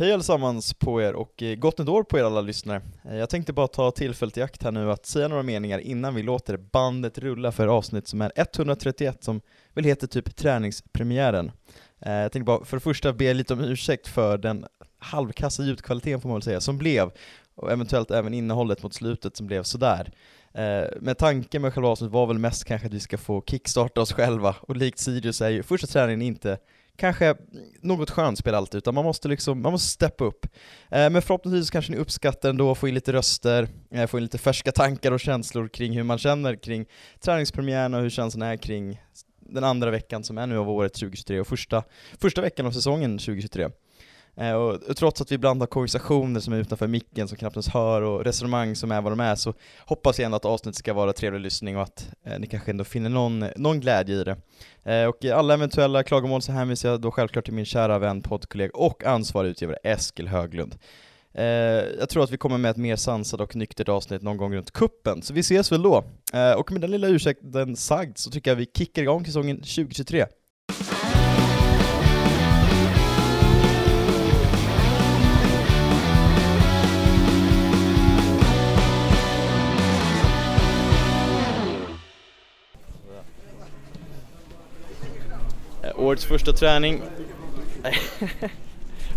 Hej allesammans på er och eh, gott nytt år på er alla lyssnare. Eh, jag tänkte bara ta tillfället i akt här nu att säga några meningar innan vi låter bandet rulla för avsnitt som är 131 som väl heter typ träningspremiären. Eh, jag tänkte bara för det första be lite om ursäkt för den halvkassa ljudkvaliteten får man väl säga, som blev, och eventuellt även innehållet mot slutet som blev sådär. Eh, Men tanken med själva avsnittet var väl mest kanske att vi ska få kickstarta oss själva, och likt Sirius är ju första träningen inte kanske något skönspel alltid, utan man måste liksom, man måste steppa upp. Eh, men förhoppningsvis kanske ni uppskattar ändå, få in lite röster, eh, få in lite färska tankar och känslor kring hur man känner kring träningspremiären och hur känslan är kring den andra veckan som är nu av året 2023 och första, första veckan av säsongen 2023. Eh, och, trots att vi ibland har konversationer som är utanför micken som knappt ens hör och resonemang som är vad de är så hoppas jag ändå att avsnittet ska vara trevlig lyssning och att eh, ni kanske ändå finner någon, någon glädje i det. Eh, och i alla eventuella klagomål så hänvisar jag då självklart till min kära vän, poddkollega och ansvarig utgivare Eskil Höglund. Eh, jag tror att vi kommer med ett mer sansat och nyktert avsnitt någon gång runt kuppen, så vi ses väl då. Eh, och med den lilla ursäkten sagd så tycker jag vi kickar igång säsongen 2023. Årets första träning.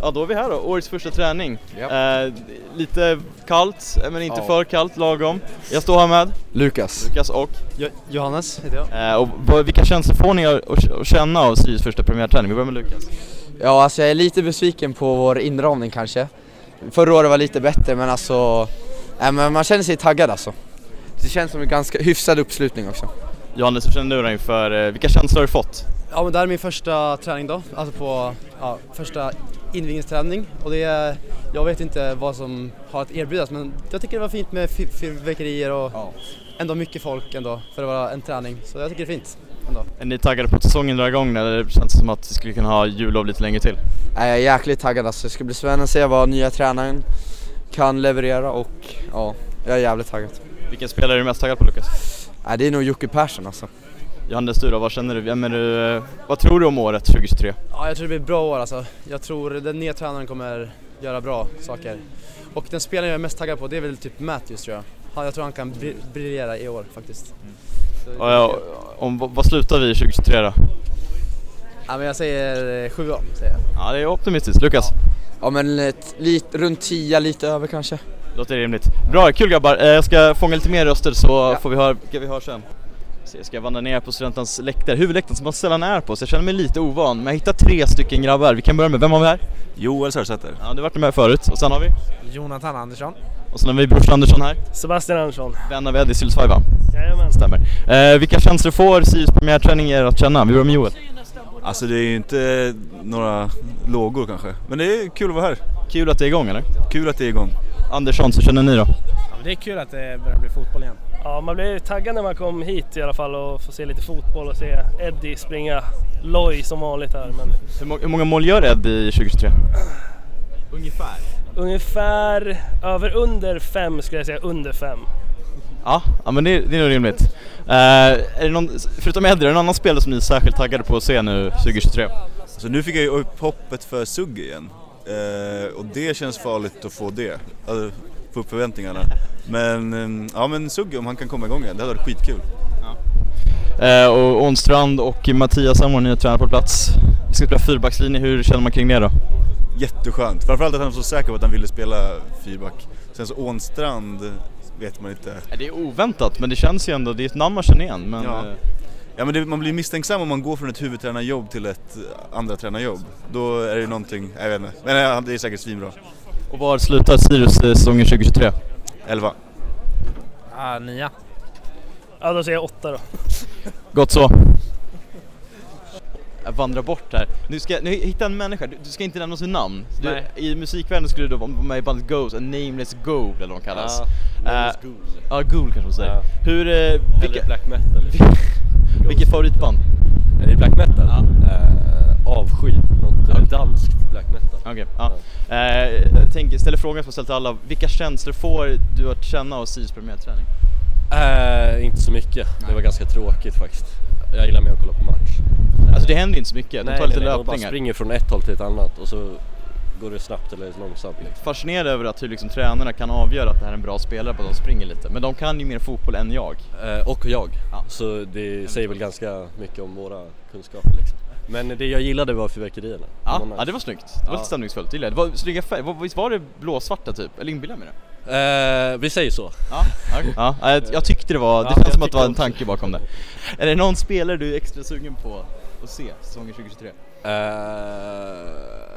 ja, då är vi här då. Årets första träning. Eh, lite kallt, men inte Ja. för kallt, lagom. Jag står här med Lukas. Lukas och, Johannes heter jag. eh, och vad- vilka känslor får ni att känna av Sirius första premiärträning? Vi börjar med Lukas. Ja, alltså jag är lite besviken på vår inramning kanske. Förra året var lite bättre men alltså, äh, men man känner sig taggad alltså. Det känns som en ganska hyfsad uppslutning också. Johannes, hur känner du dig inför, eh, vilka känslor har du fått? Ja men det här är min första träning då, alltså på ja, första invigningsträning och det är, jag vet inte vad som har att erbjudas men jag tycker det var fint med fyr- fyrverkerier och ändå mycket folk ändå för att vara en träning så jag tycker det är fint ändå. Är ni taggade på att säsongen drar igång eller känns det som att vi skulle kunna ha jullov lite längre till? Äh, jag är jäkligt taggad alltså. Det ska bli spännande att se vad nya tränaren kan leverera och ja, jag är jävligt taggad. Vilken spelare är du mest taggad på Lukas? Det är nog Jocke Persson alltså. Johannes du då, vad känner du? Vem är du eh, vad tror du om året 2023? Ja jag tror det blir ett bra år alltså. Jag tror den nya tränaren kommer göra bra saker. Och den spelaren jag är mest taggad på det är väl typ Matthews tror jag. Han- Jag tror han kan bri- briljera i år faktiskt. Så- Och, ja, om, vad slutar vi 2023 då? Ja men jag säger eh, sjua, säger jag. Ja det är optimistiskt. Lukas? Ja men ett, lit, runt 10, lite över kanske. Låter rimligt. Bra, kul grabbar. Eh, Jag ska fånga lite mer röster så Ja. får vi höra vi hör sen. Jag ska vandra ner på studentens läktare, huvudläktaren som man sällan är på så jag känner mig lite ovan. Men jag hittar tre stycken grabbar. Vi kan börja med, vem har vi här? Joel Sörsäter. Ja, du har varit med förut. Och sen har vi? Jonathan Andersson. Och sen har vi brorsan Andersson här. Sebastian Andersson. Vän av Eddie Sylsvaj Jajamän. Stämmer. Eh, vilka känslor får Sirius premiärträning er att känna? Vi börjar med Joel. Alltså det är ju inte några lågor kanske. Men det är kul att vara här. Kul att det är igång eller? Kul att det är igång. Andersson, så känner ni då? Ja, men det är kul att det börjar bli fotboll igen. Ja, man blir taggad när man kom hit i alla fall och får se lite fotboll och se Eddie springa loj som vanligt här. Men Hur, må- hur många mål gör Eddie i 2023? Ungefär. ungefär över under fem skulle jag säga, under fem. Ja, ja men det, det är nog rimligt. Eh, är det någon, förutom Eddie, är det någon annan spelare som ni är särskilt taggade på att se nu 2023? Så nu fick jag ju upp hoppet för Sugg igen. Eh, och det känns farligt att få det. Alltså, få upp förväntningarna. Men, eh, ja men Sugg om han kan komma igång igen, det hade varit skitkul. Eh, och Ånstrand och Mattias vår nya tränare på plats. Vi ska spela fyrbackslinje, hur känner man kring det då? Jätteskönt. Framförallt att han var så säker på att han ville spela fyrback. Sen så Ånstrand vet man inte. Eh, Det är oväntat, men det känns ju ändå, det är ett namn man känner igen. Men, Ja. eh, Ja men det, man blir misstänksam om man går från ett huvudtränarjobb till ett andra tränarjobb. Då är det någonting, jag vet inte. Men ja, det är säkert svinbra. Och var slutar Sirius säsongen 2023? 11. Ja, nia. Ja, då säger jag åtta då. Gott så. Jag vandrar bort här. Nu ska nu hitta en människa, du, du ska inte nämna sitt namn. Du, Nej. I musikvärlden skulle du då vara med i bandet Ghost, en nameless gold eller vad de kallas. Nameless Eh, Ghoul. Ja, Ghoul kanske man säger. Ja. Hur, Eller vilka, black metal. vilket favoritband? Är det black metal? Eh, avsky. Något eh, danskt black metal. Okej, ja. Eh, jag tänker, ställer frågan som jag ställt till alla. Vilka känslor får du att känna av Sirius premiärträning? Eh, inte så mycket. Det var ganska tråkigt faktiskt. Jag gillar mer att kolla på match. Alltså det händer inte så mycket, de tar lite nej, de bara löpningar. springer från ett håll till ett annat och så går det snabbt eller långsamt liksom. Fascinerad över att hur liksom tränarna kan avgöra att det här är en bra spelare på att de springer lite, men de kan ju mer fotboll än jag. Eh, och jag. Ja. Så det säger väl ganska mycket om våra kunskaper liksom. Men det jag gillade var fyrverkerierna. Ja, De var ja det var snyggt. Det var Ja. lite stämningsfullt, det gillade jag. Det var snygga färger, visst var det blåsvarta typ? Eller inbillar jag mig det? Eh, vi säger så. Ja, ja, ja jag, jag tyckte det var, det Ja, känns som att det var en tanke bakom det. Är det någon spelare du är extra sugen på att se säsongen 2023? Eh,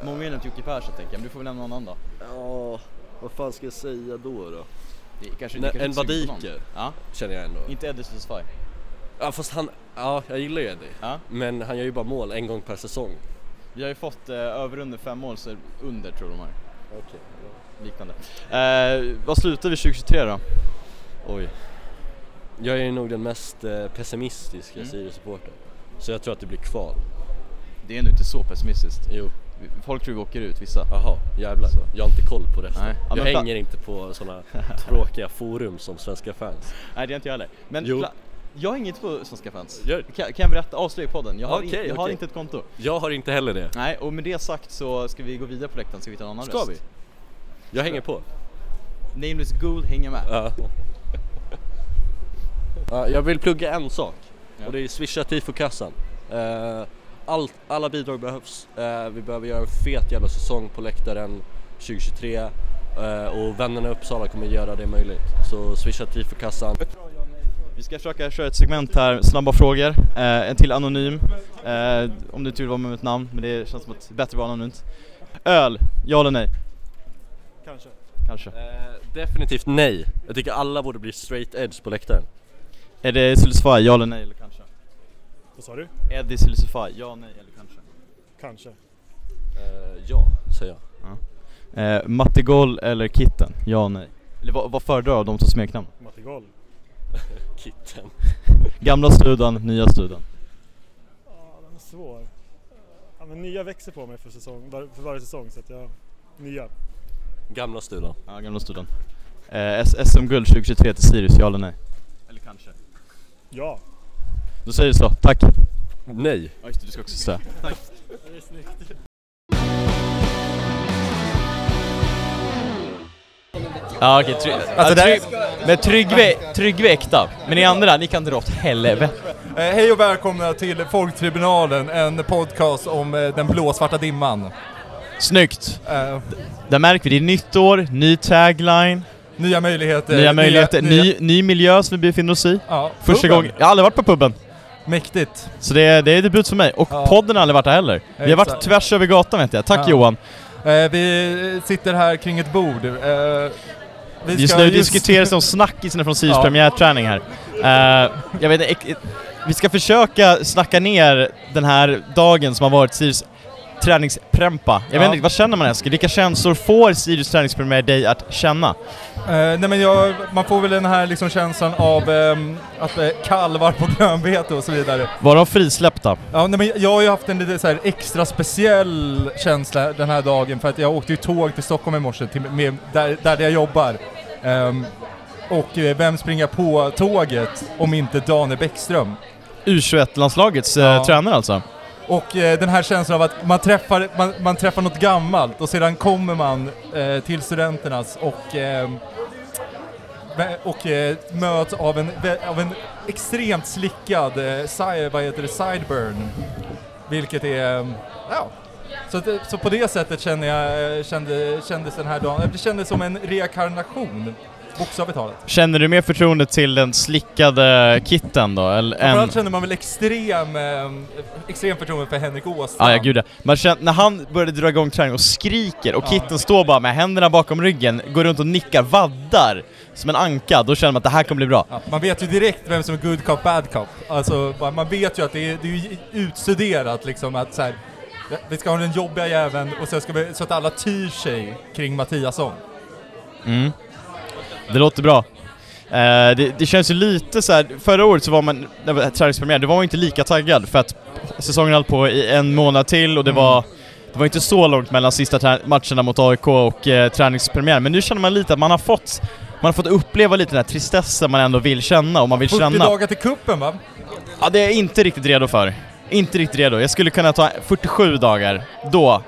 Många har nämnt Jocke Persson tänker jag, men du får väl nämna någon annan då? Ja, vad fan ska jag säga då då? Det är kanske, Nej, det kanske en är. Vadiker Ja, känner jag ändå. inte Eddie Susfy. Ja fast han, ja jag gillar ju Eddie. Ja. Men han gör ju bara mål en gång per säsong. Vi har ju fått eh, över under fem mål, så under tror de har. Okej. Liknande. Eh, vad slutar vi 2023 då? Oj. Jag är nog den mest eh, pessimistiska Mm. Sirius-supportern. Så jag tror att det blir kval. Det är nog inte så pessimistiskt. Jo, Folk tror vi åker ut, vissa. jaha, jävlar. Jag har inte koll på resten. Nej. Ja, jag hänger inte på sådana tråkiga forum som svenska fans. Nej det är inte jag heller. Men Jo. Jag hänger inte på Svenska fans. Gör- Kan, kan jag berätta, avslöja podden? Jag har, Okej, in, jag har okej. inte ett konto. Jag har inte heller det. Nej, och med det sagt så ska vi gå vidare på läktaren, ska vi ta en annan Ska röst? vi? Jag hänger på. Nameless Gold hänger med. Ja. ja, jag vill plugga en sak Ja. och det är swisha tifokassan. Uh, allt, alla bidrag behövs. Eh, vi behöver göra en fet jävla säsong på läktaren 2023 eh, och vännerna i Uppsala kommer göra det möjligt. Så swisha tifokassan. Vi ska försöka köra ett segment här, snabba frågor, eh, en till anonym, eh, om du inte vill vara med ett namn, men det känns som att det är bättre att vara anonymt. Öl, ja eller nej? Kanske. Kanske. Eh, definitivt nej. Jag tycker alla borde bli straight edge på läktaren. Är det Silisufy, ja eller nej eller kanske? Vad sa du? Eddie Silisufy, ja, nej eller kanske? Kanske. Eh, ja, säger jag. Eh, Mattigol eller Kitten, ja nej? Eller vad, vad föredrar av de två smeknamn? Mattigol. Kitten. Gamla studan, nya studan. Ja, den är svår. Ja, men nya växer på mig för, säsong, var, för varje säsong så att jag... Nya. Gamla studan. Ja, gamla studan. Eh, SM-guld 2023 till Sirius, ja eller nej? Eller kanske? Ja. Då säger vi så, tack! Nej. Ja just det, du ska också säga. Det är snyggt. Ja okej, trygg, alltså, trygg, men Tryggve, Tryggve är äkta. Men ni andra, ni kan dra åt helvete. Eh, hej och välkomna till Folktribunalen, en podcast om eh, den blåsvarta dimman. Snyggt! Eh, Där märker vi, det är nytt år, ny tagline, nya möjligheter. nya möjligheter, nya- ny, ny miljö som vi befinner oss i. ja, Första gången, jag har aldrig varit på puben. Mäktigt. Så det är, det är debut för mig, och Ja. podden har aldrig varit där heller. Vi har varit tvärs över gatan vet jag, tack Ja. Johan! Eh, vi sitter här kring ett bord. Eh, vi Just ska nu diskuteras om snackisarna från Sirius Ja. premiärträning här. Eh, jag vet vi ska försöka snacka ner den här dagen som har varit Sirius träningsprempa. Jag vet Ja. inte, vad känner man Eskil? Vilka känslor får Sirius träningspremiär dig att känna? Eh, nej men jag, man får väl den här liksom känslan av ehm, att eh, kalvar på grönbete och så vidare. Var de frisläppta? Ja, nej, men jag har ju haft en lite så här extra speciell känsla den här dagen för att jag åkte ju tåg till Stockholm i morse, till, med, där, där jag jobbar. Ehm, och eh, vem springer på tåget om inte Daniel Bäckström? U21-landslagets Ja. eh, tränare alltså? Och eh, den här känslan av att man träffar, man, man träffar något gammalt och sedan kommer man eh, till studenternas och, eh, och eh, möts av en, av en extremt slickad, eh, vad heter det, sideburn. Vilket är, ehm, ja. Så, eh, så på det sättet kände jag, eh, kände, kändes den här dagen, det kändes som en reinkarnation, bokstavligt talat. Känner du mer förtroende till den slickade kitten då? Eller. Framförallt känner man väl extrem, eh, extrem förtroende för Henrik Åstrand. Ah, ja, gud. Man känner, när han började dra igång träning och skriker och Ja. kitten står bara med händerna bakom ryggen, går runt och nickar, vaddar som en anka, då känner man att det här kommer bli bra. Ja, man vet ju direkt vem som är good cop, bad cop. Alltså, man vet ju att det är, det är utstuderat liksom att så här, vi ska ha den jobbiga jäveln och sen ska vi, så att alla tyr sig kring Mattiasson. Mm. Det låter bra. Eh, det, det känns ju lite så här. förra året så var man, när det var träningspremiär, då var man inte lika taggad för att säsongen höll på i en månad till och det Mm. var det var inte så långt mellan sista matcherna mot AIK och eh, träningspremiär, men nu känner man lite att man har fått man har fått uppleva lite den här tristessen man ändå vill känna och man vill 40 känna. dagar till kuppen va? Ja, det är jag inte riktigt redo för. Inte riktigt redo. Jag skulle kunna ta 47 dagar, då.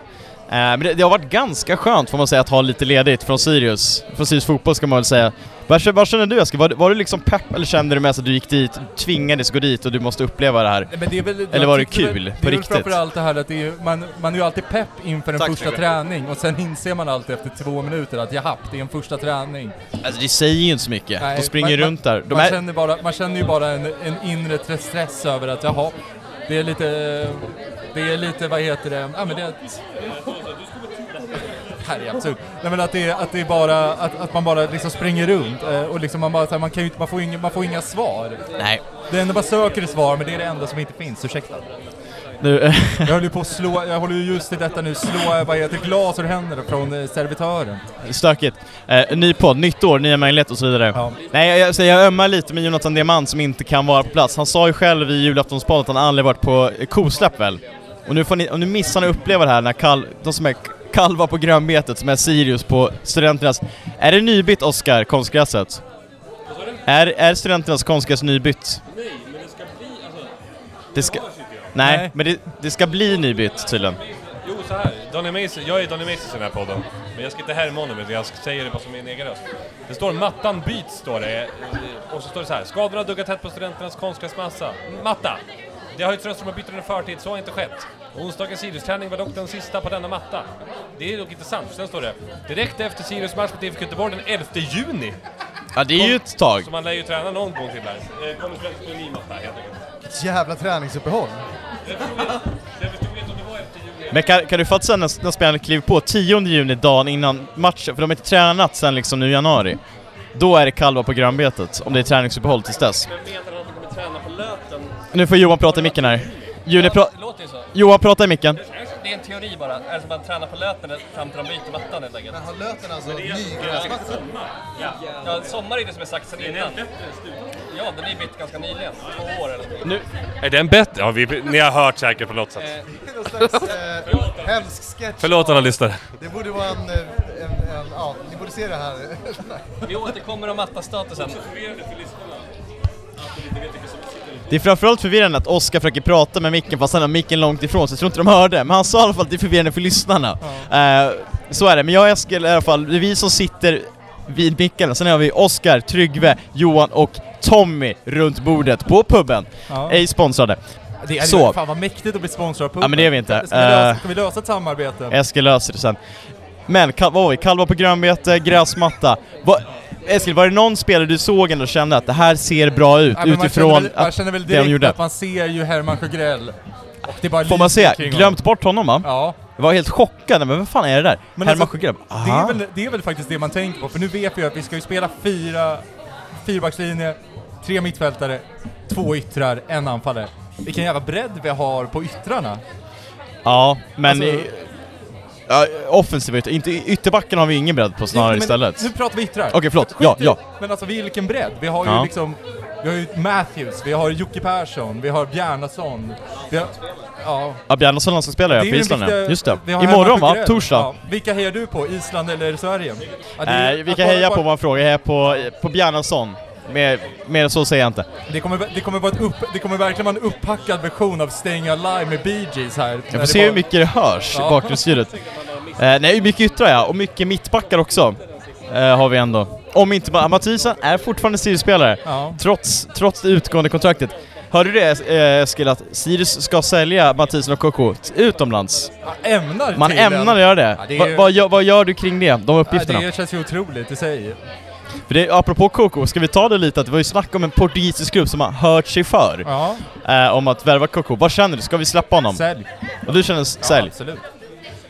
Eh, men det, det har varit ganska skönt får man säga att ha lite ledigt från Sirius, från Sirius fotboll ska man väl säga. Vad, känner- vad känner du Eskil? Var, var du liksom pepp eller kände du mest att du gick dit, tvingades gå dit och du måste uppleva det här? Det är väl, Eller var det väl- kul, det på är väl riktigt? framförallt det här att det är, man, man är ju alltid pepp inför en Tack, första träning och sen inser man alltid efter två minuter att japp, det är en första träning. Alltså det säger ju inte så mycket. Nej, de springer man- runt där. De man, är, känner bara, man känner ju bara en, en inre tre- stress över att jaha, det är lite, det är lite, vad heter det, ja men det är ett, här är absurt. Nej men att det är, att det bara, att, att man bara liksom springer runt eh, och liksom man bara, här, man kan ju inte, man får inga, man får inga svar. nej. Det enda man söker är svar, men det är det enda som inte finns, ursäkta. Nu, Jag höll ju på att slå, jag håller ju just i detta nu, slå, vad heter glas ur händerna från eh, servitören. stökigt. Eh, ny podd, nytt år, nya möjligheter och så vidare. Ja. Nej, jag, jag, jag ömmar lite med Jonathan Diamant som inte kan vara på plats. Han sa ju själv i julaftonspodden att han aldrig varit på kosläpp väl? Och nu, får ni, och nu missar att uppleva det här när kal, de som är kalvar på grönbetet, som är Sirius på studenternas... Är det nybytt, Oskar, konstgräset? Är, är studenternas konstgräs nybytt? Nej, men det ska bli, alltså... Det ska... Nej, Nej. men det, det ska bli nybytt tydligen. Jo, så här. Daniel Mason, jag är Daniel Mason i den här podden. Men jag ska inte härma honom, utan jag säger det bara som min egen röst. Det står mattan byts, står det. Och så står det så här. Skadorna duggar tätt på studenternas konstgräsmassa. Matta! Det har ju Trönström bytt under förtid, så har inte skett. Onsdagens Sirius-träning var dock den sista på denna matta. Det är dock inte sant, för sen står det direkt efter Sirius match mot IFK Göteborg den 11 juni. Ja, det är ju ett tag. Så man lär ju träna någon gång till där. Eh, Kommer Trönström på en ny matta, helt enkelt. Ett jävla träningsuppehåll. Men kan, kan du fatta sen när, när spelarna kliver på 10 juni, dagen innan matchen, för de har inte tränat sen liksom nu i januari. Då är det kalva på grönbetet, om det är träningsuppehåll tills dess. Men menar Nu får Johan prata i micken här. Juni, pra så. Johan, prata i micken. Det är en teori bara. Är det som att man tränar på löten fram till de byter mattan helt enkelt? Har löten alltså ny gräsmatta? Ja, sommar är det som är sagt sen innan. Ja, den är bytt ganska nyligen. Två år eller så. Nu, Är den bättre? Ja, vi, ni har hört säkert på något sätt. Någon slags eh, hemsk sketch. Förlåt alla lyssnare. Det borde vara en, eh, en, en, ja, ni borde se det här. Vi återkommer om mattastatusen. Det är framförallt förvirrande att Oskar försöker prata med micken fast han har micken långt ifrån, så jag tror inte de hörde. Men han sa i alla fall att det är förvirrande för lyssnarna. Eh, så är det, men jag och Eskil i alla fall, det är vi som sitter vid micken. Sen har vi Oskar, Tryggve, Johan och Tommy runt bordet på puben. Ja. Ej sponsrade. Det är Så. Fan vad mäktigt att bli sponsrad av puben. Ja, men det är vi inte. Ska vi lösa, Eh. ska vi lösa ett samarbete? Eskil löser det sen. Men, vad var vi? Kalvar på grönbete, gräsmatta. Va, Eskil, var det någon spelare du såg ändå och kände att det här ser bra ut Ja, man utifrån känner väl, man att känner väl det de direkt gjorde? att man ser ju Herman Sjögrell. Det Får man säga, glömt bort honom va? Ja. Jag var helt chockad, men vad fan är det där? Men Herman alltså, Sjögren. Det är, väl, det är väl faktiskt det man tänker på, för nu vet vi ju att vi ska ju spela fyra, fyrbackslinje, tre mittfältare, två yttrar, en anfallare. Vilken jävla bredd vi har på yttrarna. Ja, men... Alltså- i, ja, offensiva ytter, inte ytterbacken har vi ingen bredd på snarare Men istället. Nu pratar vi yttrar. Okej, förlåt. Skit Ja, ja. Men alltså vilken bredd. Vi har ju Ja. liksom, vi har ju Matthews, vi har Jocke Persson, vi har Bjarnason, vi har, ja. Ja, Bjarnason landslagsspelare ju den Island ja. viktiga- Just det. Imorgon va? Torsdag. Ja. Vilka hejar du på? Island eller Sverige? Ja, det är- Eh, vi att kan bara- heja bara- på vad man frågar, jag hejar på, på Bjarnason. Mer, mer än så säger jag inte. Det kommer, det kommer vara ett upp, det kommer verkligen vara en upphackad version av Staying Alive med Bee Gees här. Jag får se bara- hur mycket det hörs, Ja. bakgrundsljudet. Eh, nej, mycket yttrar ja, och mycket mittbackar också. Eh, har vi ändå. Om inte Ma- Mathisen är fortfarande Sirius-spelare, Ja. trots, trots det utgående kontraktet. Hörde du det eh, Eskil, att Sirius ska sälja Mathisen och KK t- utomlands? Ja, ämnar Man ämnar göra det. Ja, det är Va, gör, vad gör du kring det, de uppgifterna? Ja, det känns ju otroligt i sig. För det, apropå KK, ska vi ta det lite att det var ju snack om en portugisisk klubb som har hört sig för Ja, eh, om att värva KK. Vad känner du? Ska vi släppa honom? sälj. Och du känner s- Ja, sälj? absolut.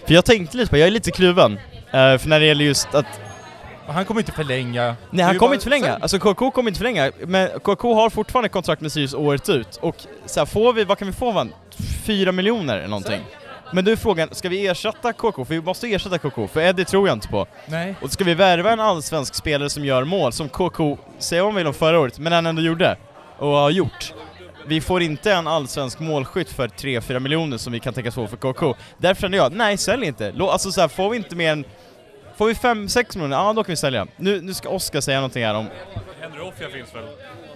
För jag tänkte lite på, jag är lite kluven. Eh, för när det gäller just att han kommer inte förlänga. Nej han kommer inte förlänga, sälj. alltså KK kommer inte förlänga, men KK har fortfarande kontrakt med Sirius året ut och så här, får vi, vad kan vi få van? Fyra miljoner eller någonting? Men då är frågan, ska vi ersätta KK? För vi måste ersätta KK, för Eddie tror jag inte på. Nej. Och ska vi värva en allsvensk spelare som gör mål, som KK säger om vill om förra året, men han ändå gjorde, och har gjort. Vi får inte en allsvensk målskytt för 3-4 miljoner som vi kan tänkas få för KK. Därför känner jag, nej sälj inte. Lå- Alltså så här, får vi inte mer än Får vi 5-6 miljoner, ja då kan vi sälja. Nu, nu ska Oskar säga någonting här om... Henry Offia finns väl?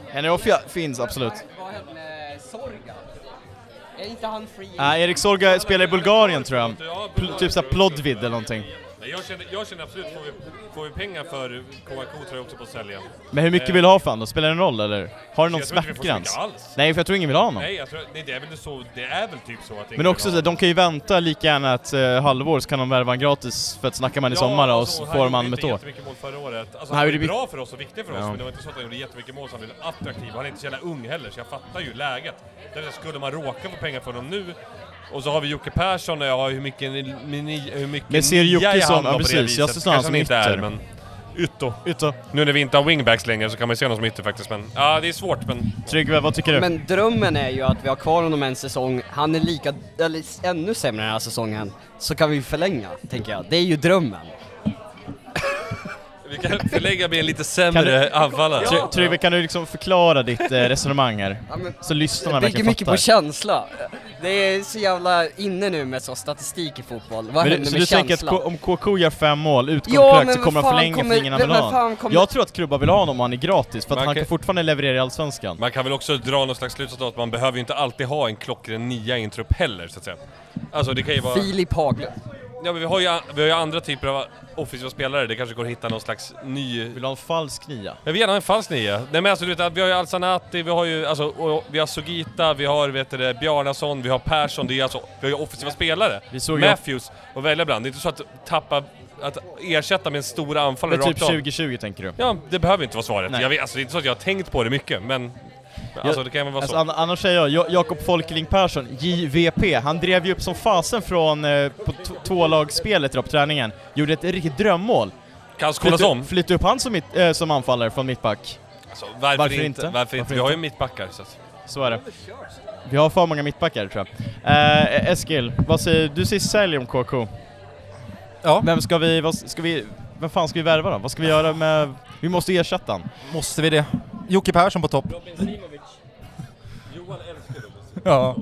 Henry Offia finns absolut. Vad hände med Sorga? Är inte han free? Nej, Erik Sorga spelar i Bulgarien tror jag. Pl- typ såhär Plodvid eller någonting. Nej, jag, känner, jag känner absolut, får vi, får vi pengar för KK tror jag också på att sälja. Men hur mycket Eh, vill du ha för honom? Spelar det en roll eller? Har du någon inte smärtgräns? Nej, för jag tror ingen vill ha honom. Nej, jag tror, nej, det är väl så, det är väl typ så att ingen Men också vill så, de kan ju vänta lika gärna ett eh, halvår så kan de värva han gratis för att snacka med han i sommar och alltså, så han får gjorde han om ett inte år. jättemycket mål förra året. Alltså, Han han var gjorde ju mycket- bra för oss och viktig för oss, Ja. men det var inte så att han gjorde jättemycket mål så han blev attraktiv. Han är inte så jävla ung heller, så jag fattar ju läget. Därför skulle man råka få pengar för honom nu, och så har vi Jocke Persson och jag har hur mycket, ni- hur mycket Men ser Jocke som- ja, precis, jag ser honom Kanske som inte är, ytter. men... Ytter. Ytter. Nu när vi inte har wingbacks längre så kan man ju se honom som ytter faktiskt, men ja, det är svårt men... Tryggve, vad tycker du? Men drömmen är ju att vi har kvar honom en säsong, han är lika, eller ännu sämre den här säsongen, så kan vi förlänga, tänker jag. Det är ju drömmen. Vi kan förlägga med en lite sämre anfallare. Try- Tryggve, kan du liksom förklara ditt eh, resonemang här? Ja, men- Så lyssnarna Det bygger verkligen mycket fattar. på känsla. Det är så jävla inne nu med så statistik i fotboll. Vad Men händer du, så med du tänker att K- om KK gör fem mål, utgår Ja, så kommer han förlänga kommer- för ingen vill ha fan kommer- Jag tror att klubbar vill ha honom om han är gratis, för att Man han kan- kan fortfarande leverera i Allsvenskan. Man kan väl också dra någon slags slutsats att man behöver ju inte alltid ha en klockren nia i en trupp heller, så att säga. Alltså det kan ju vara... Filip Haglund. Ja men vi har, ju, vi har ju andra typer av offensiva spelare, det kanske går att hitta någon slags ny... Vill du ha en falsk nia? Jag vill gärna ha en falsk nia. Nej men alltså du vet, vi har ju Alsanati, vi har ju alltså, och vi har Sugita, vi har vet du, Bjarnason, vi har Persson, det är alltså, vi har ju offensiva spelare. Vi såg Matthews och välja bland. Det är inte så att tappa, att ersätta med en stor anfallare typ rakt av. 2020 tänker du? Ja, det behöver inte vara svaret. Nej. Jag vet, alltså, det är inte så att jag har tänkt på det mycket, men... alltså det kan väl vara alltså, så. an- annars säger jag, Jakob Folkeling Persson, JVP, han drev ju upp som fasen från eh, på tvålagsspelet på träningen. Gjorde ett riktigt drömmål. Kan skolas Flytta- om. Flytta upp han som, mitt, eh, som anfallare från mittback. Alltså, varför, Varför inte? inte? Varför inte? Varför Vi har ju mittbackar så att... Så är det. Vi har för många mittbackar tror jag. Eh, Eskil, vad säger, du säger sälj om KK. Ja. Vem ska vi, vad ska vi, vem fan ska vi värva då? Vad ska vi göra med, vi måste ersätta han. Måste vi det? Jocke Persson på topp. Ja.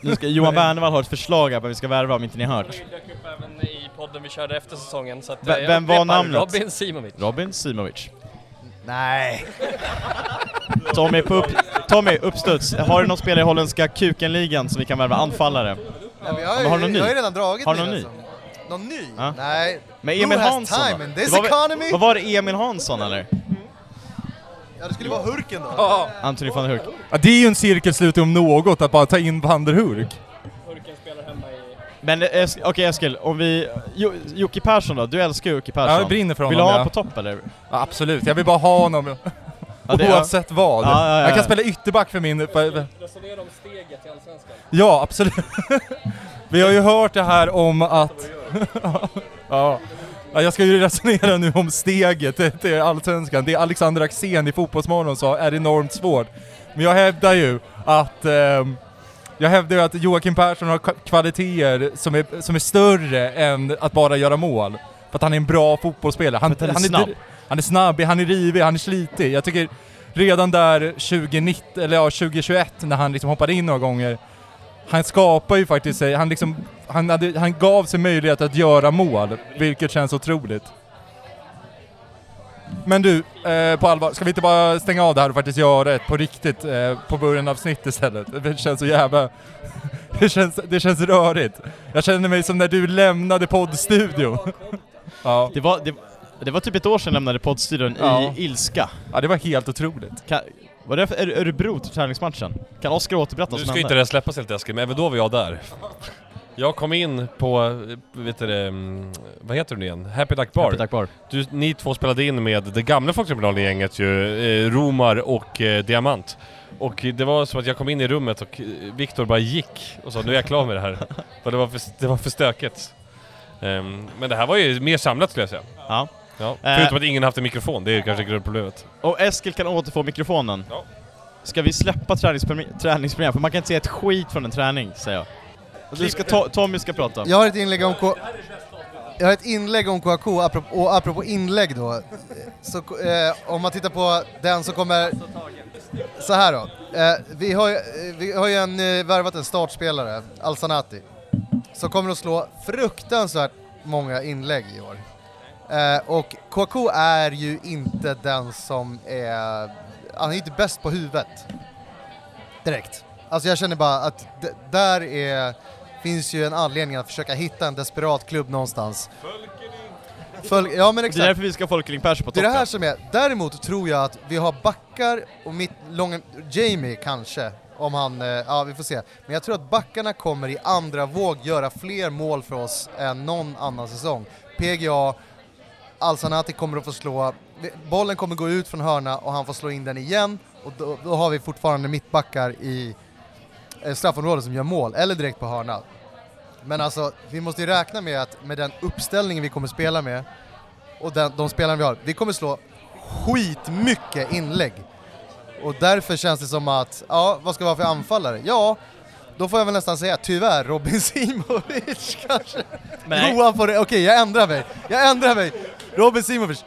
Nu ska Johan Wernevall ha ett förslag här på vem vi ska värva om inte ni har hört. dök upp även i podden vi körde efter säsongen så att V- eh, jag vem var upprepar, namnet? Robin Simovic. Robin Simovic. Nej. Tommy, på upp, Tommy, uppstuds. Har du någon spelare i holländska kukenligan som vi kan värva anfallare? Ja, men jag, Ja, har men har du någon ny? jag har ju redan dragit Har du någon ny? alltså. Någon ny? Ja. Nej. Men Who Emil has Hansson time in då? this Det var väl- economy? Vad var det, Emil Hansson eller? Ja, det skulle vara Hurken då. Anthony van der Hurk. Ja, det är ju en cirkelslutning om något, att bara ta in Van der Hurk. Hurken spelar hemma i... Men eh, Es- okej Eskil, om vi... Jo, Jocke Persson då? Du älskar ju Jocke Persson. Ja, jag brinner för Vill du honom, ha ja. på topp eller? Ja, absolut, jag vill bara ha honom. Ja, det- Oavsett vad. Ja, ja, ja, Jag ja. kan spela ytterback för min... För, Resonera om steget till Allsvenskan. ja, absolut. Vi har ju hört det här om att... ja. Ja, jag ska ju resonera nu om steget till- Allsvenskan. Det Alexander Axén i Fotbollsmorgon sa är enormt svårt. Men jag hävdar ju att... ehm, jag hävdar ju att Joakim Persson har kvaliteter som är, som är större än att bara göra mål. För att han är en bra fotbollsspelare. Han, han är snabb. han är snabb, han är rivig, han är slitig. Jag tycker redan där 2019, eller ja 2021 när han liksom hoppade in några gånger, han skapar ju faktiskt sig, han liksom, han, hade, han gav sig möjlighet att göra mål, vilket känns otroligt. Men du, eh, på allvar, ska vi inte bara stänga av det här och faktiskt göra ett på riktigt eh, på början av snitt istället? Det känns så jävla... det, känns, det känns rörigt. Jag känner mig som när du lämnade poddstudion. ja. Det var, det, det var typ ett år sedan jag lämnade poddstudion Ja. i ilska. ja, det var helt otroligt. Kan, var det för Öre- Örebro till träningsmatchen? Kan Oskar återberätta vad Nu som ska inte det släppas helt Eskil, men även då var jag där. Jag kom in på, vet du mm, vad heter du nu igen? Happy Duck Bar. Happy Duck Bar. Du, ni två spelade in med det gamla Folktribunalen-gänget ju, eh, Romar och eh, Diamant. Och det var som att jag kom in i rummet och eh, Viktor bara gick och sa nu är jag klar med det här. För det var för, det var för stökigt. Ehm, men det här var ju mer samlat skulle jag säga. Ja. Ja. Eh. Förutom att ingen haft en mikrofon, det är ju kanske grundproblemet. Och Eskil kan återfå mikrofonen. Ja. Ska vi släppa träningsprogram? För man kan inte se ett skit från en träning, säger jag. Du ska ta, Tommy ska prata. Jag har ett inlägg om K... Jag har ett inlägg om KK, apropå, och apropå inlägg då. Så eh, om man tittar på den som kommer... Så här då. Eh, vi, har, ju- eh, vi har ju en, eh, värvat en startspelare, Alsanati, som kommer att slå fruktansvärt många inlägg i år. Eh, och KK är ju inte den som är... Han är inte bäst på huvudet. Direkt. Alltså jag känner bara att där är, finns ju en anledning att försöka hitta en desperat klubb någonstans. Fölk, ja men Det är exakt. därför vi ska ha Folkeling Persson på Det är det toppen. här som är, däremot tror jag att vi har backar och mitt långa, Jamie kanske, om han, eh, ja vi får se. Men jag tror att backarna kommer i andra våg göra fler mål för oss än någon annan säsong. PGA, Alsanati kommer att få slå, bollen kommer gå ut från hörna och han får slå in den igen och då, då har vi fortfarande mittbackar i eh, straffområdet som gör mål, eller direkt på hörna. Men alltså, vi måste ju räkna med att med den uppställningen vi kommer spela med och den, de spelarna vi har, vi kommer slå skitmycket inlägg. Och därför känns det som att, ja, vad ska vi ha för anfallare? Ja, då får jag väl nästan säga tyvärr Robin Simovic kanske. Nej. Johan får det, okej jag ändrar mig, jag ändrar mig. Robin Simovic.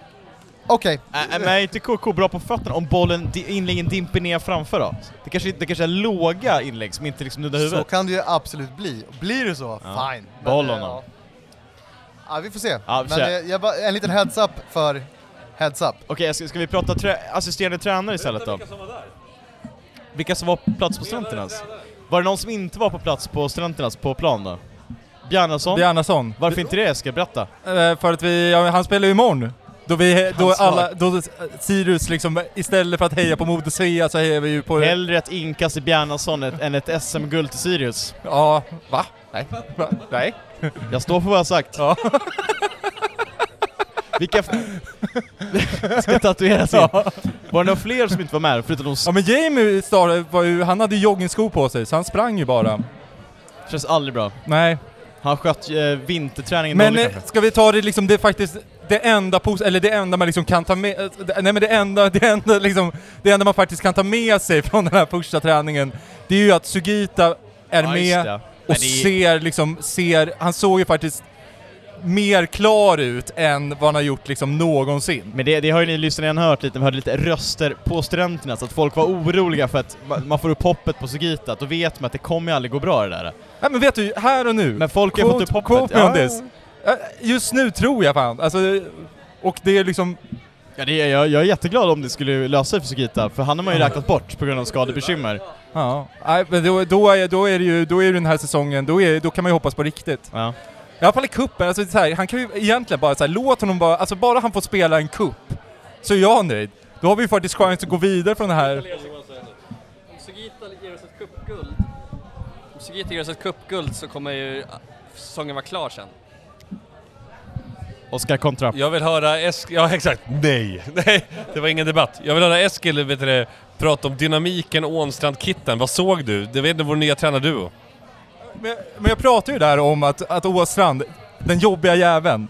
Okej. Äh, men är inte KK bra på fötterna om bollen, inläggen dimper ner framför då? Det kanske, det kanske är låga inlägg som inte liksom nuddar Så huvudet. kan det ju absolut bli. Blir det så, Ja. fine. Boll eh, honom. ja. ja, vi får se. Ja, vi får Men se. eh, jag bara, en liten heads up för heads up. Okej, ska, ska vi prata trä- assisterande tränare istället då? Vilka som var på plats på Studenternas? Var det någon som inte var på plats på Studenternas på plan då? Bjarnason? Bjarnason. Varför inte det Eskil? Berätta. Eh, för att vi, ja, han spelar ju imorgon. Då vi, då alla, då Sirius liksom, istället för att heja på Modo Svea så hejar vi ju på... Hellre ett inkast i Bjarnason än ett SM-guld till Sirius. Ja, va? Nej. Va? Nej. Jag står för vad jag sagt. Ja. Vilka... ska tatueras in. Ja. Var det några fler som inte var med förutom de... Ja men Jamie Star var ju, han hade ju joggingskor på sig så han sprang ju bara. Känns aldrig bra. Nej. Han sköt eh, vinterträningen Men dåligt eh, kanske. ska vi ta det liksom, det är faktiskt det enda pos- eller det enda man liksom kan ta med, eh, det- nej men det enda, det enda liksom, det enda man faktiskt kan ta med sig från den här första träningen, det är ju att Sugita är Ja, just med det. och det är- ser liksom, ser, han såg ju faktiskt mer klar ut än vad han har gjort liksom någonsin. Men det, det har ju ni lyssnare redan hört lite, vi hörde lite röster på studenterna, så att folk var oroliga för att ma- man får upp hoppet på Sugita, då vet man att det kommer ju aldrig gå bra det där. Nej men vet du, här och nu. Men folk har fått upp hoppet. Quote this. Eh, Just nu tror jag fan, alltså, och det är liksom... Ja, det är, jag, jag är jätteglad om det skulle lösa sig för Sugita, för han har man ju Ja. räknat bort på grund av skadebekymmer. Ja, nej, men då, då, är, då är det ju, då är den här säsongen, då, är, då kan man ju hoppas på riktigt. Ja. I alla fall i cupen, alltså så här, han kan ju egentligen bara så här, låt honom bara, alltså bara han får spela en cup, så är jag nöjd. Då har vi ju faktiskt chans att gå vidare från det här. Oss ett cupguld så kommer ju säsongen vara klar sen. Oskar kontra. Jag vill höra Eskil, ja exakt, nej, nej, det var ingen debatt. Jag vill höra Eskil vet du, det, prata om dynamiken Ånstrand-kitten, vad såg du? Det vet inte vår nya tränarduo. Men, men jag pratar ju där om att, att Åstrand, den jobbiga jäveln,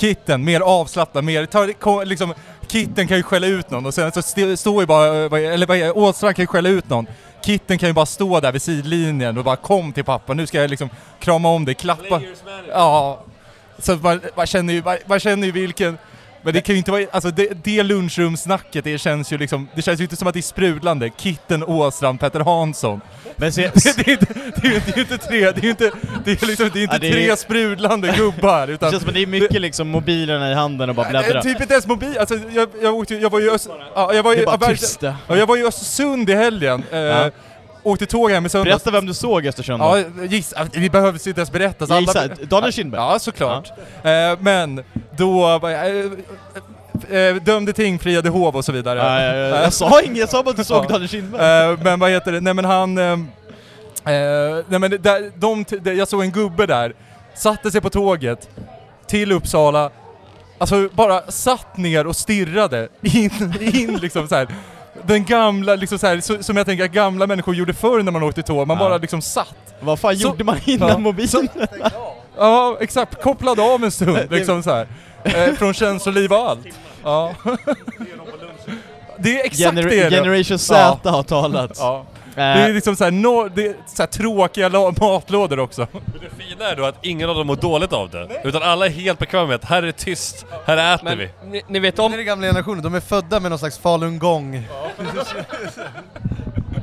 Kitten, mer avslappnad, mer, tar, liksom, Kitten kan ju skälla ut någon och sen så st- står ju bara, vad- eller vad är- Åstrand kan ju skälla ut någon. Kitten kan ju bara stå där vid sidlinjen och bara kom till pappa, nu ska jag liksom krama om dig, klappa. Ja. Så man, man känner ju, man, man känner ju vilken, men det kan ju inte vara, alltså det, det lunchrumssnacket det känns ju liksom, det känns ju inte som att det är sprudlande. Kitten, Åstrand, Petter Hansson. Men se, det, det, är inte- det, är ju det är ju inte tre, det är ju inte, det är liksom, det är inte Ja, det är- tre sprudlande gubbar det utan... känns som att det är mycket liksom mobilerna i handen och bara bläddra. Typ inte ens mobil, alltså jag, jag, åkte, jag var ju Öst, ja, jag var Det ju, är bara ja, tysta. ja, jag var i Östersund i helgen. Eh, Ja. Åkte tåg hem i söndags. Berätta vem du såg i Östersund då. Ja, gissa, vi behöver inte ens berätta. så Jag alla- gissar, Daniel Kindberg? Ja, såklart. Eh, men då jag, eh, eh, dömde ting, friade hov och så vidare. Ja, ja, ja. Jag sa inget, jag sa bara att du såg Ja. Daniel Kindberg. Eh, men vad heter det, nej men han... Eh, eh, nej men där, de, det- jag såg en gubbe där, satte sig på tåget till Uppsala, alltså bara satt ner och stirrade in, in liksom så här. Den gamla, liksom så här, så, som jag tänker att gamla människor gjorde förr när man åkte tåg, man Ja. bara liksom satt. Vad fan Så- gjorde man innan Ja, mobilen? Ja, exakt. Kopplade av en stund liksom så här. Eh, från känsloliv och allt. Ja. Det är exakt Gener- det. Generation Z har talat. Ja. Eh, Det är liksom såhär, no, det är så här tråkiga matlådor också. Det fina är då att ingen av dem mår dåligt av det, utan alla är helt bekväma med att här är det tyst, här äter Men vi. ni, ni vet Det om, är den gamla generationen, de är födda med någon slags falungong.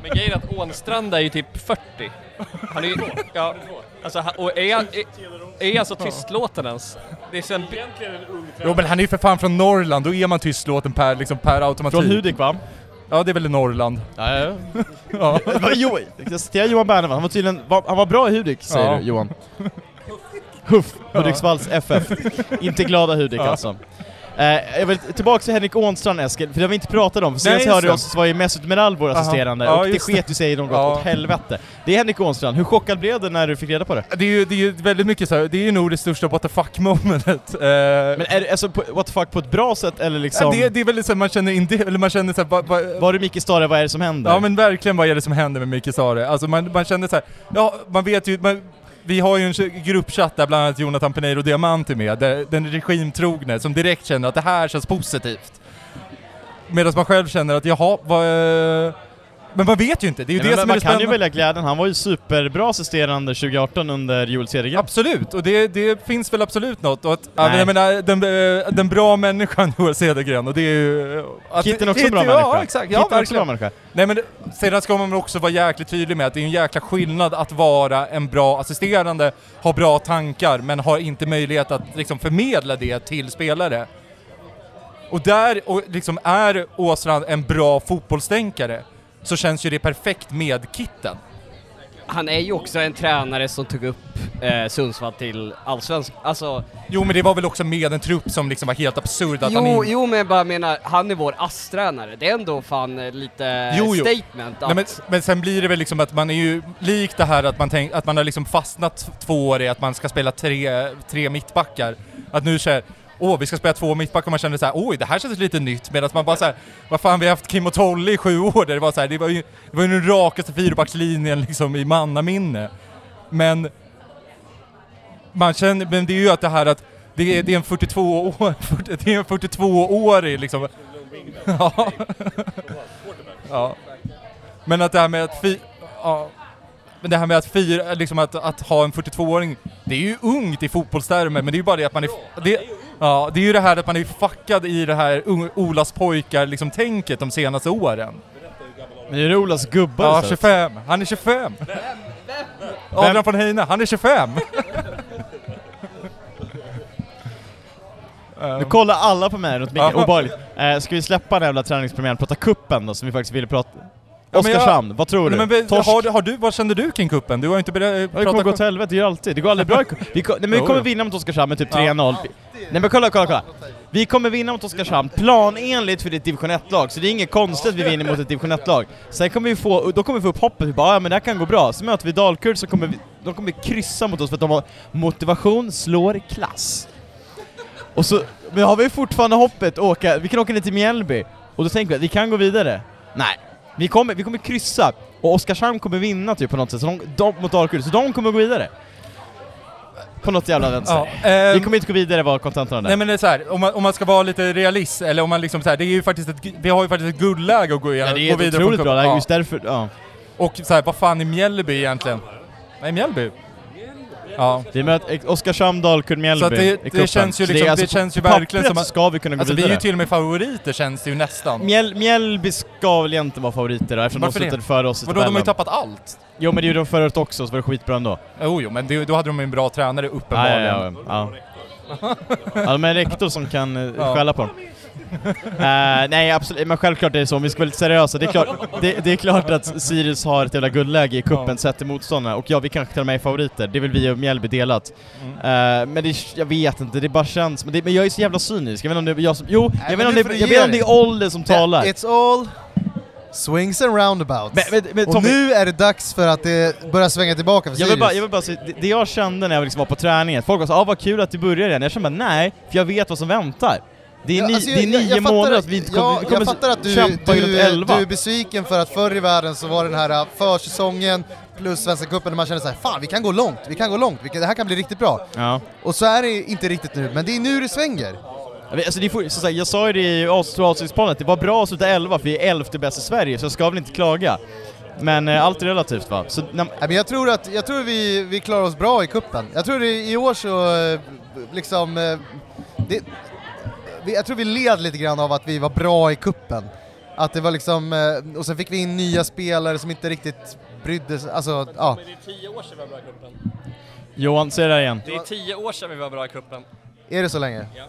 men grejen är att Ånstrand är ju typ 40. Han är ju, ja, alltså, och är han, är, är han så tystlåten ens? Det är så en, Jo men han är ju för fan från Norrland, då är man tystlåten per, liksom, per automatik. Från Hudik va? Ja, det är väl i Norrland. Ja, ja, ja. ja. jo, jag citerar Johan Berneman, han var tydligen, var, han var bra i Hudik säger Ja. du Johan. Huff, Hudiksvalls FF. Inte glada Hudik alltså. Eh, jag vill tillbaka till Henrik Ånstrand Eskil, för det har vi inte pratat om. För senast hörde det. oss var ju Mesut Meral vår assisterande, Ja, och det sket ju sig något Ja. åt helvete. Det är Henrik Ånstrand, hur chockad blev du när du fick reda på det? Det är ju, det är ju väldigt mycket så här, det är ju nog det största what the fuck momentet. Eh, Men är det alltså på, what the fuck på ett bra sätt eller liksom... ja, det, är- det är väldigt så här, man känner inte, eller man känner så här, ba, ba, Var du Micke Stare, vad är det som händer? Ja men verkligen vad är det som händer med Micke Sare? Alltså man, man känner så här, ja man vet ju, man, vi har ju en gruppchatt där bland annat Jonathan Peneiro Diamant är med, där, den regimtrogne som direkt känner att det här känns positivt. Medan man själv känner att jaha, vad... Eh, eh, Men man vet ju inte, det är ju Nej, det som man är det kan ju välja glädjen, han var ju superbra assisterande 2018 under Joel Cedergren. Absolut, och det, det finns väl absolut något. Och att, ja, Nej. jag menar, den, eh, den bra människan Joel Cedergren, och det är ju... Att, Kitten är också en bra ja, människa. exakt. Kitten Ja, är också en verkligen. bra människa. Nej men sedan ska man också vara jäkligt tydlig med att det är en jäkla skillnad att vara en bra assisterande, ha bra tankar, men har inte möjlighet att liksom förmedla det till spelare. Och där och liksom är Åstrand en bra fotbollstänkare, så känns ju det perfekt med Kitten. Han är ju också en tränare som tog upp eh, Sundsvall till allsvensk. Alltså, Jo men det var väl också med en trupp som liksom var helt absurd att han jo, in... jo men jag bara menar, han är vår ASS-tränare. Det är ändå fan eh, lite Jo, jo. statement att... Nej, men, men sen blir det väl liksom att man är ju likt det här att man, tänk, att man har liksom fastnat två år i att man ska spela tre, tre mittbackar. Att nu säger åh vi ska spela två mittbackar och man känner så här, oj det här känns lite nytt medan man bara så här, vad fan vi har haft Kim och Tolle i sju år där det var så här, det var ju, det var ju den rakaste fyrbackslinjen liksom i mannaminne. Men man känner, men det är ju att det här att det är, det är en 42 år, det är en 42-årig liksom. Ja. ja. Men att det här med att fi, ja. Men det här med att fira, liksom att, att ha en 42-åring, det är ju ungt i fotbollstermer, men det är ju bara det att man är, det, ja, det är ju det här att man är fuckad i det här Olas pojkar liksom tänket de senaste åren. Men är det Olas gubbar Ja, istället? 25. Han är 25. Adrian von Heine, han är 25. Nu kollar alla på mig runt micken, Ja. obehagligt. Eh, ska vi släppa den jävla träningspremiären och prata kuppen då, som vi faktiskt ville prata... Ja, men Oskarshamn, vad tror du? Nej, men, Torsk? har, du- har du, vad kände du kring kuppen? Du har inte berättat... Ja, det kommer gå åt helvete, det gör alltid. Det går aldrig bra i cup. vi, ko- nej, men vi kommer vinna mot Oskarshamn med typ Ja. 3-0. Nej men kolla, kolla, kolla. Vi kommer vinna mot Oskarshamn planenligt för det är ett division 1-lag, så det är inget konstigt att vi vinner mot ett division 1-lag. Sen kommer vi få, då kommer vi få upp hoppet, vi bara ja men det här kan gå bra. Så möter vi Dalkurd så kommer vi, de kommer kryssa mot oss för att de har motivation slår klass. Och så, men har vi fortfarande hoppet åka, vi kan åka ner till Mjällby, och då tänker vi att vi kan gå vidare. Nej. Vi kommer, vi kommer kryssa, och Oskarshamn kommer vinna typ på något sätt, så de, de, mot Dalkurd, så de kommer gå vidare. På något jävla vänster. Ja, ehm, vi kommer inte gå vidare var kontentan. Nej men det är så här, om man, om man ska vara lite realist, eller om man liksom så här, det är ju faktiskt ett, vi har ju faktiskt ett guldläge att gå, Ja, igenom, det är gå ett vidare otroligt bra läge, Ja. just därför, ja. Och så här, vad fan är Mjällby egentligen? Nej, Mjällby? Ja. Vi möter Oskarshamn, Dalkurd, Mjällby Så det, det känns ju liksom, det, alltså, känns ju verkligen som att... ska vi kunna gå alltså vi är vidare. ju till och med favoriter känns det ju nästan. Mjäl, Mjällby ska väl egentligen vara favoriter då, eftersom Varför de det? slutade före oss i Vadå, de har ju tabellen. tappat allt? Jo men det gjorde de förra året också, så var det skitbra ändå. Jo, jo, men det, då hade de ju en bra tränare Ja, uppenbarligen. ja, ja, ja. ja, de är en rektor som kan uh, Ja. skälla på dem. Eh, nej absolut, men självklart är det så, om vi ska vara lite seriösa, det är klart, det, det är klart att Sirius har ett jävla guldläge i kuppen Ja. sett till motståndarna, och ja, vi kanske till och med är favoriter, det vill vi och Mjällby delat. Mm. Eh, men det, jag vet inte, det bara känns, men, det, men jag är så jävla cynisk, jag vet inte om det är jag som, jo, jag vet om det, jag vet om det är ålder som talar. It's all swings and roundabouts. Men- men- men och Tommy- nu är det dags för att det börjar svänga tillbaka för Jag Sirius. vill bara, jag vill bara säga, det, det jag kände när jag liksom var på träningen, folk var så ah, vad kul att du börjar igen. Jag kände bara nej, för jag vet vad som väntar. Det är, Ja, ni, alltså, det är jag- jag- nio jag fattar månader att- vi inte ja, kommer, kommer Jag fattar att du, kämpa du, elva. du är besviken för att förr i världen så var den här äh, försäsongen plus Svenska cupen när man kände så här, fan vi kan gå långt, vi kan gå långt, kan, det här kan bli riktigt bra. Ja. Och så är det inte riktigt nu, men det är nu det svänger. Jag Alltså det får, så sagt, jag sa ju det i avslutningsplanet, det var bra att sluta 11 för vi är elfte bäst i Sverige, så jag ska väl inte klaga. Men eh, allt är relativt va? Så, när, Nej, men jag tror att jag tror vi, vi klarar oss bra i kuppen. Jag tror det, i år så eh, liksom... Det, vi, jag tror vi led lite grann av att vi var bra i kuppen. Att det var liksom... eh, Och sen fick vi in nya spelare som inte riktigt brydde sig. Alltså, ja. Men det är tio år sedan vi var bra i cupen. Johan, säg det där igen. Det är tio år sedan vi var bra i cupen. Är det så länge? Ja.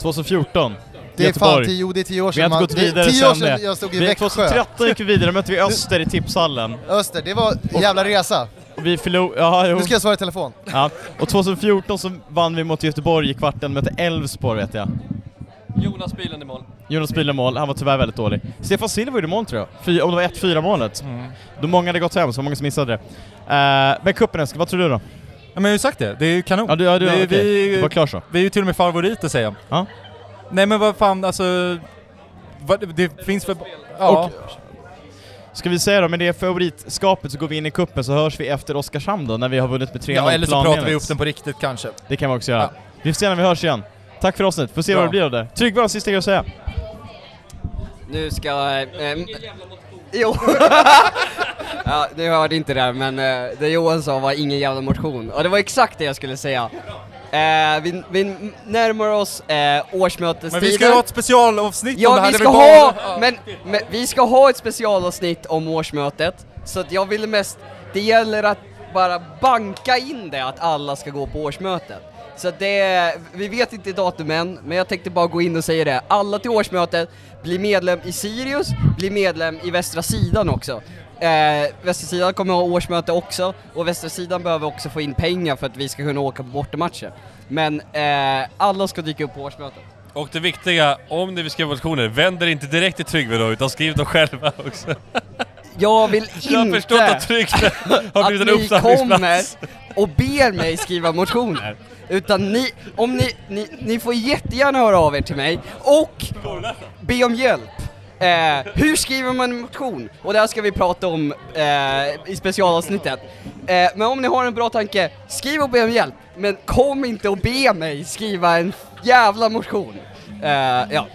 2014. Det är Göteborg. fan tio, det är tio år Vi sedan har inte gått det är vidare tio år sedan det. jag stod i Vi- Växjö. 2013 gick vi vidare, mötte vi Öster i tipshallen. Öster, det var en jävla resa. Och vi förlorade, ja jo. Nu ska jag svara i telefon. Ja, och 2014 så vann vi mot Göteborg i kvarten, mötte Elfsborg vet jag. Jonas Bilen i mål. Jonas Bille mål, han var tyvärr väldigt dålig. Stefan Silver gjorde mål tror jag, Fy, om det var 1-4 målet. Då många hade gått hem, så många som missade det. Uh, men cupen vad tror du då? Ja, men jag har ju sagt det, det är ju kanon. Ja, du, ja, du, det, är- okej. vi, det var klart så. vi är ju till och med favoriter säger jag. Ja. Nej men vad fan alltså... Vad, det finns för... Ja. Och, ska vi säga då, med det favoritskapet så går vi in i kuppen så hörs vi efter Oskarshamn då, när vi har vunnit med 3-0 ja, eller så pratar vi upp den på riktigt kanske. Det kan vi också göra. Vi får se när vi hörs igen. Tack för avsnittet, får se vad det blir av det. Tryggve, sista grej att säga? Nu ska... ehm, jo! ja, ni hörde inte det, men eh, det Johan sa var ingen jävla motion. Och det var exakt det jag skulle säga. Eh, vi, vi närmar oss eh, årsmötestider. Men vi ska ju ha ett specialavsnitt om Ja, det här. vi ska bara- ha, men, men vi ska ha ett specialavsnitt om årsmötet. Så att jag ville mest, det gäller att bara banka in det, att alla ska gå på årsmötet. Så det, vi vet inte datumen, men jag tänkte bara gå in och säga det. Alla till årsmötet, bli medlem i Sirius, bli medlem i Västra Sidan också. Eh, Västra Sidan kommer ha årsmöte också, och Västra Sidan behöver också få in pengar för att vi ska kunna åka på bortamatcher. Men eh, alla ska dyka upp på årsmötet. Och det viktiga, om ni vill skriva motioner, vänd er inte direkt till Tryggve då, utan skriv dem själva också. Jag vill Jag har inte förstått att har att blivit en ni kommer och ber mig skriva motioner. Utan ni, om ni, ni, ni får jättegärna höra av er till mig och be om hjälp. Eh, hur skriver man en motion? Och det här ska vi prata om eh, i specialavsnittet. Eh, men om ni har en bra tanke, skriv och be om hjälp. Men kom inte och be mig skriva en jävla motion. Eh, ja.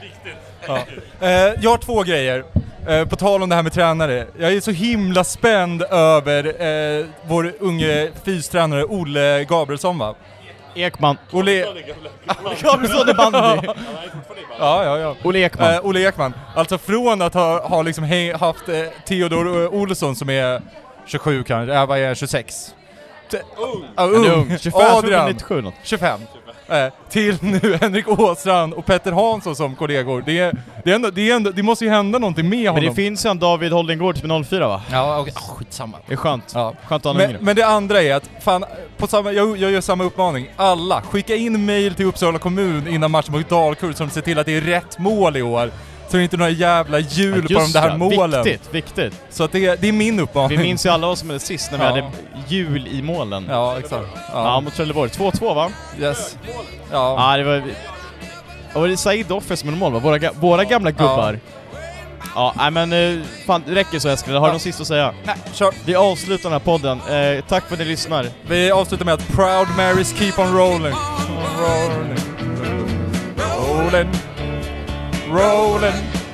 Ja. Eh, jag har två grejer. Eh, på tal om det här med tränare. Jag är så himla spänd över eh, vår unge fystränare Olle Gabrielsson va? Ekman. Olle... Gabrielsson i bandy. Ja, ja, ja. Olle Ekman. Eh, Olle Ekman. Alltså från att ha, ha liksom hej, haft eh, Theodor eh, Olsson som är 27 kanske, äh, vad är jag, 26? T- ja, Han är ung. 25, jag tror han är 97 något. 25. Eh, till nu Henrik Åstrand och Petter Hansson som kollegor. Det, är, det, är ändå, det, är ändå, det måste ju hända någonting med Men honom. det finns ju en David Holdengård som är 04 va? Ja, okej. Oh, skitsamma. Det är skönt. Ja. Skönt att ha en Men, yngre. men det andra är att, fan, på samma, jag, jag gör samma uppmaning. Alla, skicka in mail till Uppsala kommun innan matchen mot Dalkurd som ser till att det är rätt mål i år. Är inte några jävla hjul Ja, på de där det. målen. Viktigt, viktigt. Så att det, det är min uppmaning. Vi minns ju alla vad som hände sist när vi Ja. hade jul i målen. Ja, exakt. Ja, Ja. mot Trelleborg. 2-2 va? Yes. Ja. Ja, det var... Och var det Said Offer som gjorde mål va? Våra, ga- våra gamla gubbar. Ja, nej men eh, fan det räcker så Eskil. Har du Ja. något sista att säga? Nej, kör. Vi avslutar den här podden. Eh, tack för att ni lyssnar. Vi avslutar med att Proud Marys keep on rolling. Rolling. Rolling. Rolling.